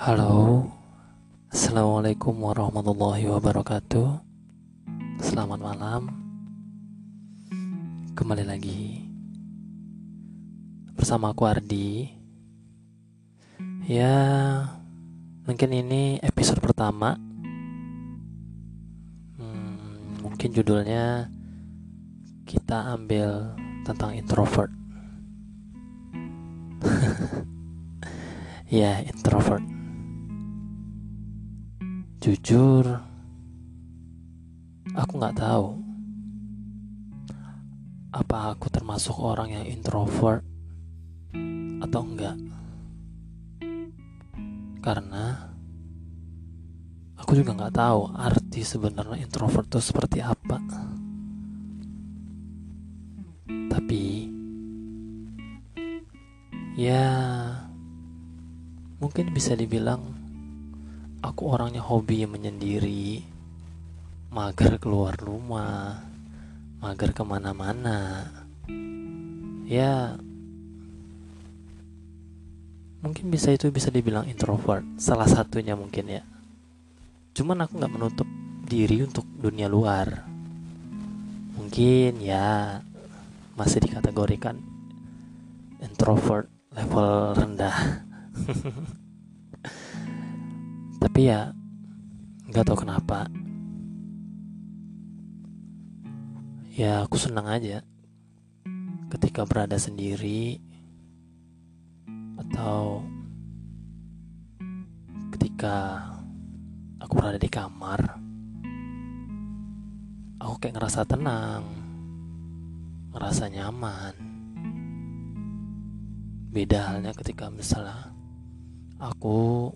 Halo, assalamualaikum warahmatullahi wabarakatuh. Selamat malam, kembali lagi bersama aku Ardi. Ya, mungkin ini episode pertama. Hmm, mungkin judulnya kita ambil tentang introvert. ya, introvert Jujur, aku nggak tahu apa aku termasuk orang yang introvert atau enggak. Karena aku juga nggak tahu arti sebenarnya introvert itu seperti apa. Tapi ya mungkin bisa dibilang aku orangnya hobi menyendiri mager keluar rumah mager ke mana-mana. Ya mungkin bisa itu bisa dibilang introvert salah satunya mungkin ya. Cuman aku nggak menutup diri untuk dunia luar. Mungkin ya masih dikategorikan introvert level rendah tapi ya nggak tahu kenapa. Ya aku senang aja ketika berada sendiri atau ketika aku berada di kamar aku kayak ngerasa tenang ngerasa nyaman. Beda halnya ketika misalnya aku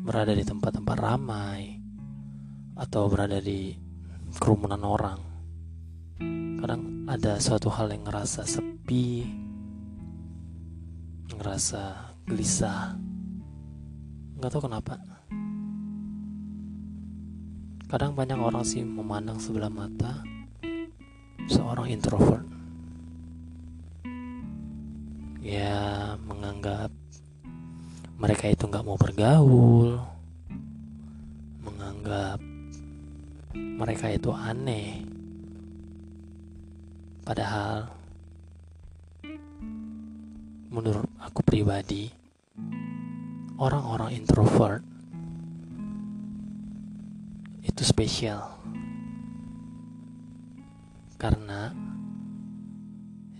berada di tempat-tempat ramai atau berada di kerumunan orang. Kadang ada suatu hal yang ngerasa sepi ngerasa gelisah. Nggak tahu kenapa. Kadang banyak orang sih memandang sebelah mata seorang introvert. Ya menganggap mereka itu nggak mau bergaul, menganggap mereka itu aneh. Padahal menurut aku pribadi, orang-orang introvert itu spesial karena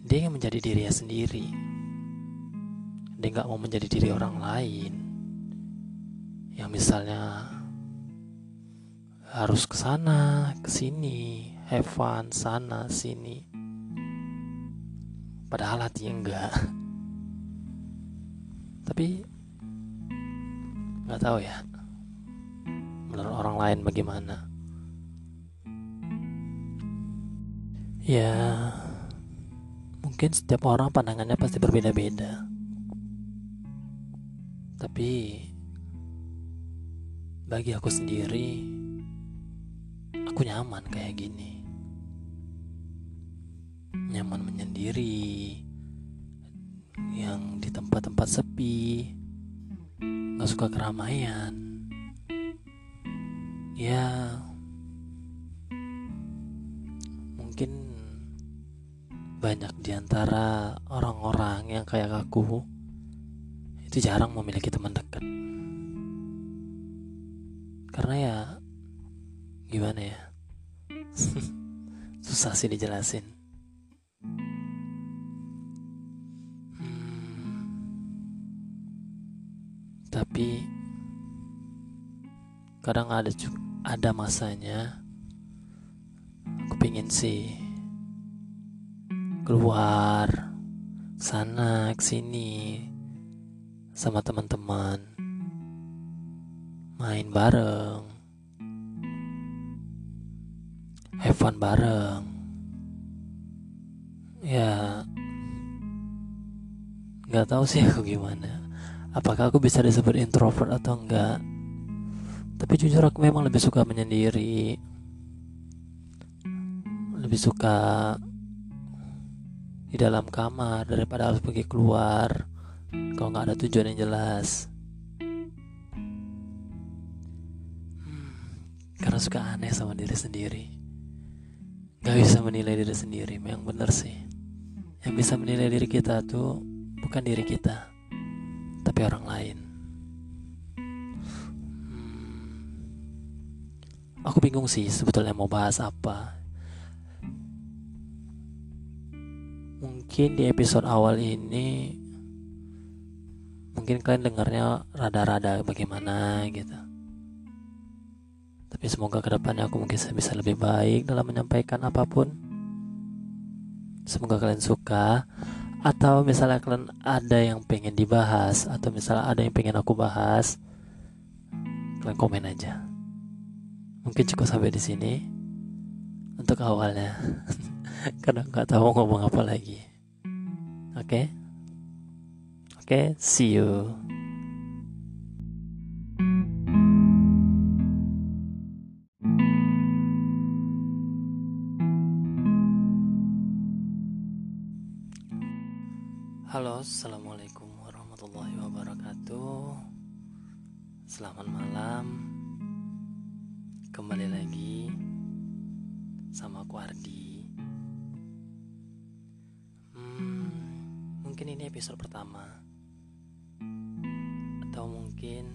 dia yang menjadi dirinya sendiri dia nggak mau menjadi diri orang lain. Yang misalnya harus ke sana ke sini have fun sana sini. Padahal hatinya enggak tapi nggak tahu ya menurut orang lain bagaimana. Ya mungkin setiap orang pandangannya pasti berbeda-beda tapi bagi aku sendiri, aku nyaman kayak gini. Nyaman menyendiri, yang di tempat-tempat sepi, gak suka keramaian. Ya, mungkin banyak di antara orang-orang yang kayak aku itu jarang memiliki teman dekat. Karena ya gimana ya? Susah sih dijelasin. Hmm, tapi kadang ada ada masanya aku pingin sih keluar sana sini sama teman-teman. Main bareng. Have fun bareng. Ya nggak tahu sih aku gimana. Apakah aku bisa disebut introvert atau enggak tapi jujur aku memang lebih suka menyendiri. Lebih suka di dalam kamar daripada harus pergi keluar kalau nggak ada tujuan yang jelas? Karena suka aneh sama diri sendiri. Gak bisa menilai diri sendiri Memang bener sih. Yang bisa menilai diri kita tuh Bukan diri kita Tapi orang lain. Aku bingung sih sebetulnya mau bahas apa. Mungkin di episode awal ini Mungkin kalian dengarnya rada-rada bagaimana gitu tapi semoga ke depannya aku mungkin bisa lebih baik dalam menyampaikan apa pun. Semoga kalian suka atau misalnya kalian ada yang pengen dibahas atau misalnya ada yang pengen aku bahas, kalian komen aja. Mungkin cukup sampai di sini untuk awalnya, karena nggak tahu ngomong apa lagi. Oke, okay? Okay, see you. Halo, assalamualaikum warahmatullahi wabarakatuh. Selamat malam. Kembali lagi sama aku Ardi. Hmm, mungkin ini episode pertama, mungkin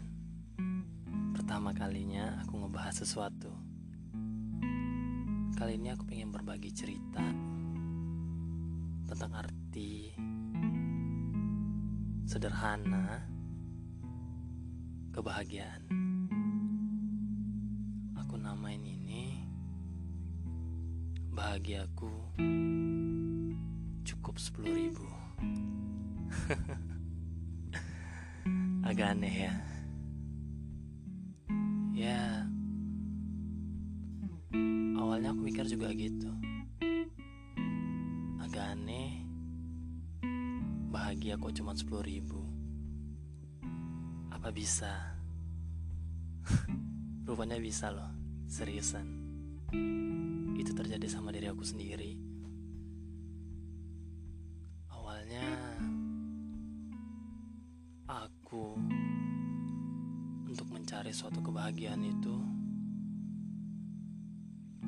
pertama kalinya aku ngebahas sesuatu. Kali ini aku pengen berbagi cerita tentang arti sederhana, kebahagiaan. Aku namain ini bahagiaku cukup sepuluh ribu. Agak aneh ya. Ya, awalnya aku mikir juga gitu. Agak aneh bahagia kok cuma 10 ribu Apa bisa? Rupanya bisa loh, seriusan Itu terjadi sama diri aku sendiri mencari suatu kebahagiaan itu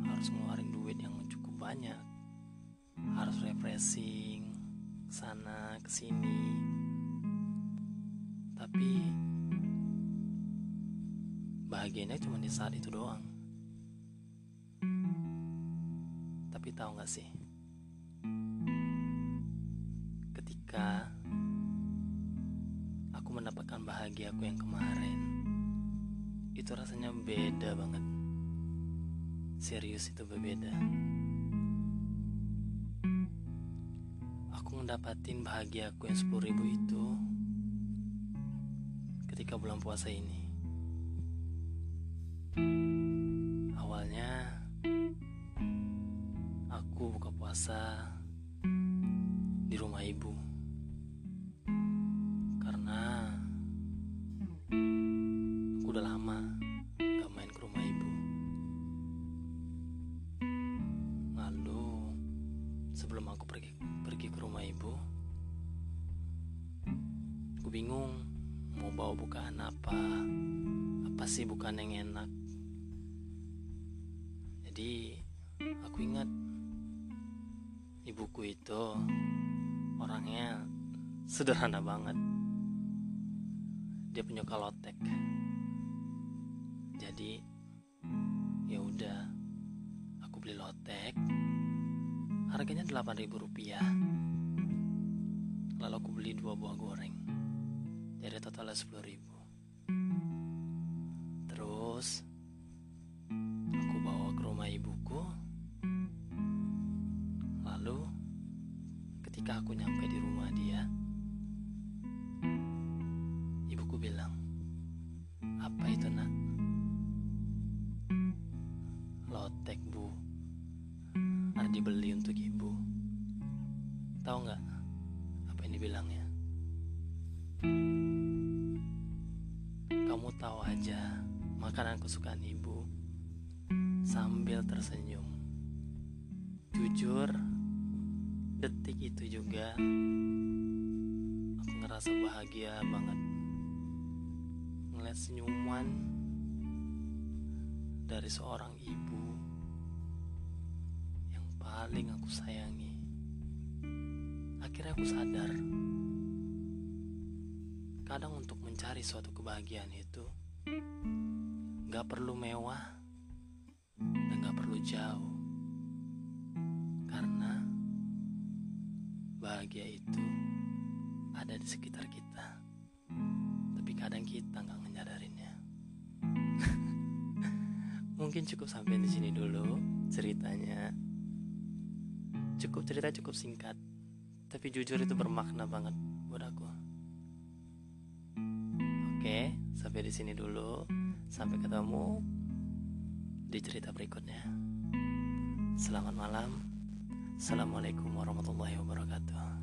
Harus ngeluarin duit yang cukup banyak. Harus refreshing sana ke sini tapi bahagianya cuma di saat itu doang. Tapi tahu gak sih? Ketika aku mendapatkan bahagia aku yang kemarin itu rasanya beda banget serius itu berbeda ngedapatin bahagia aku yang 10 ribu itu ketika bulan puasa ini. Awalnya aku buka puasa di rumah ibu. Sebelum aku pergi pergi ke rumah ibu aku bingung mau bawa bukaan apa. Apa sih bukan yang enak? Jadi aku ingat ibuku itu orangnya sederhana banget. Dia punya kalotek jadi ya udah aku beli lotek Harganya 8000 rupiah. Lalu aku beli dua buah goreng. Jadi totalnya 10 ribu. Terus aku bawa ke rumah ibuku. Lalu ketika aku nyampe di rumah Ardi beli untuk ibu. Tahu nggak apa yang dibilangnya? Kamu tahu aja makanan kesukaan ibu sambil tersenyum. Jujur, detik itu juga aku ngerasa bahagia banget ngeliat senyuman dari seorang ibu paling aku sayangi. Akhirnya aku sadar, kadang untuk mencari suatu kebahagiaan itu gak perlu mewah dan gak perlu jauh, karena bahagia itu ada di sekitar kita, tapi kadang kita nggak menyadarinya. Mungkin cukup sampai di sini dulu ceritanya. Cukup cerita cukup singkat, tapi jujur itu bermakna banget buat aku. Oke, sampai di sini dulu. Sampai ketemu di cerita berikutnya. Selamat malam. Assalamualaikum warahmatullahi wabarakatuh.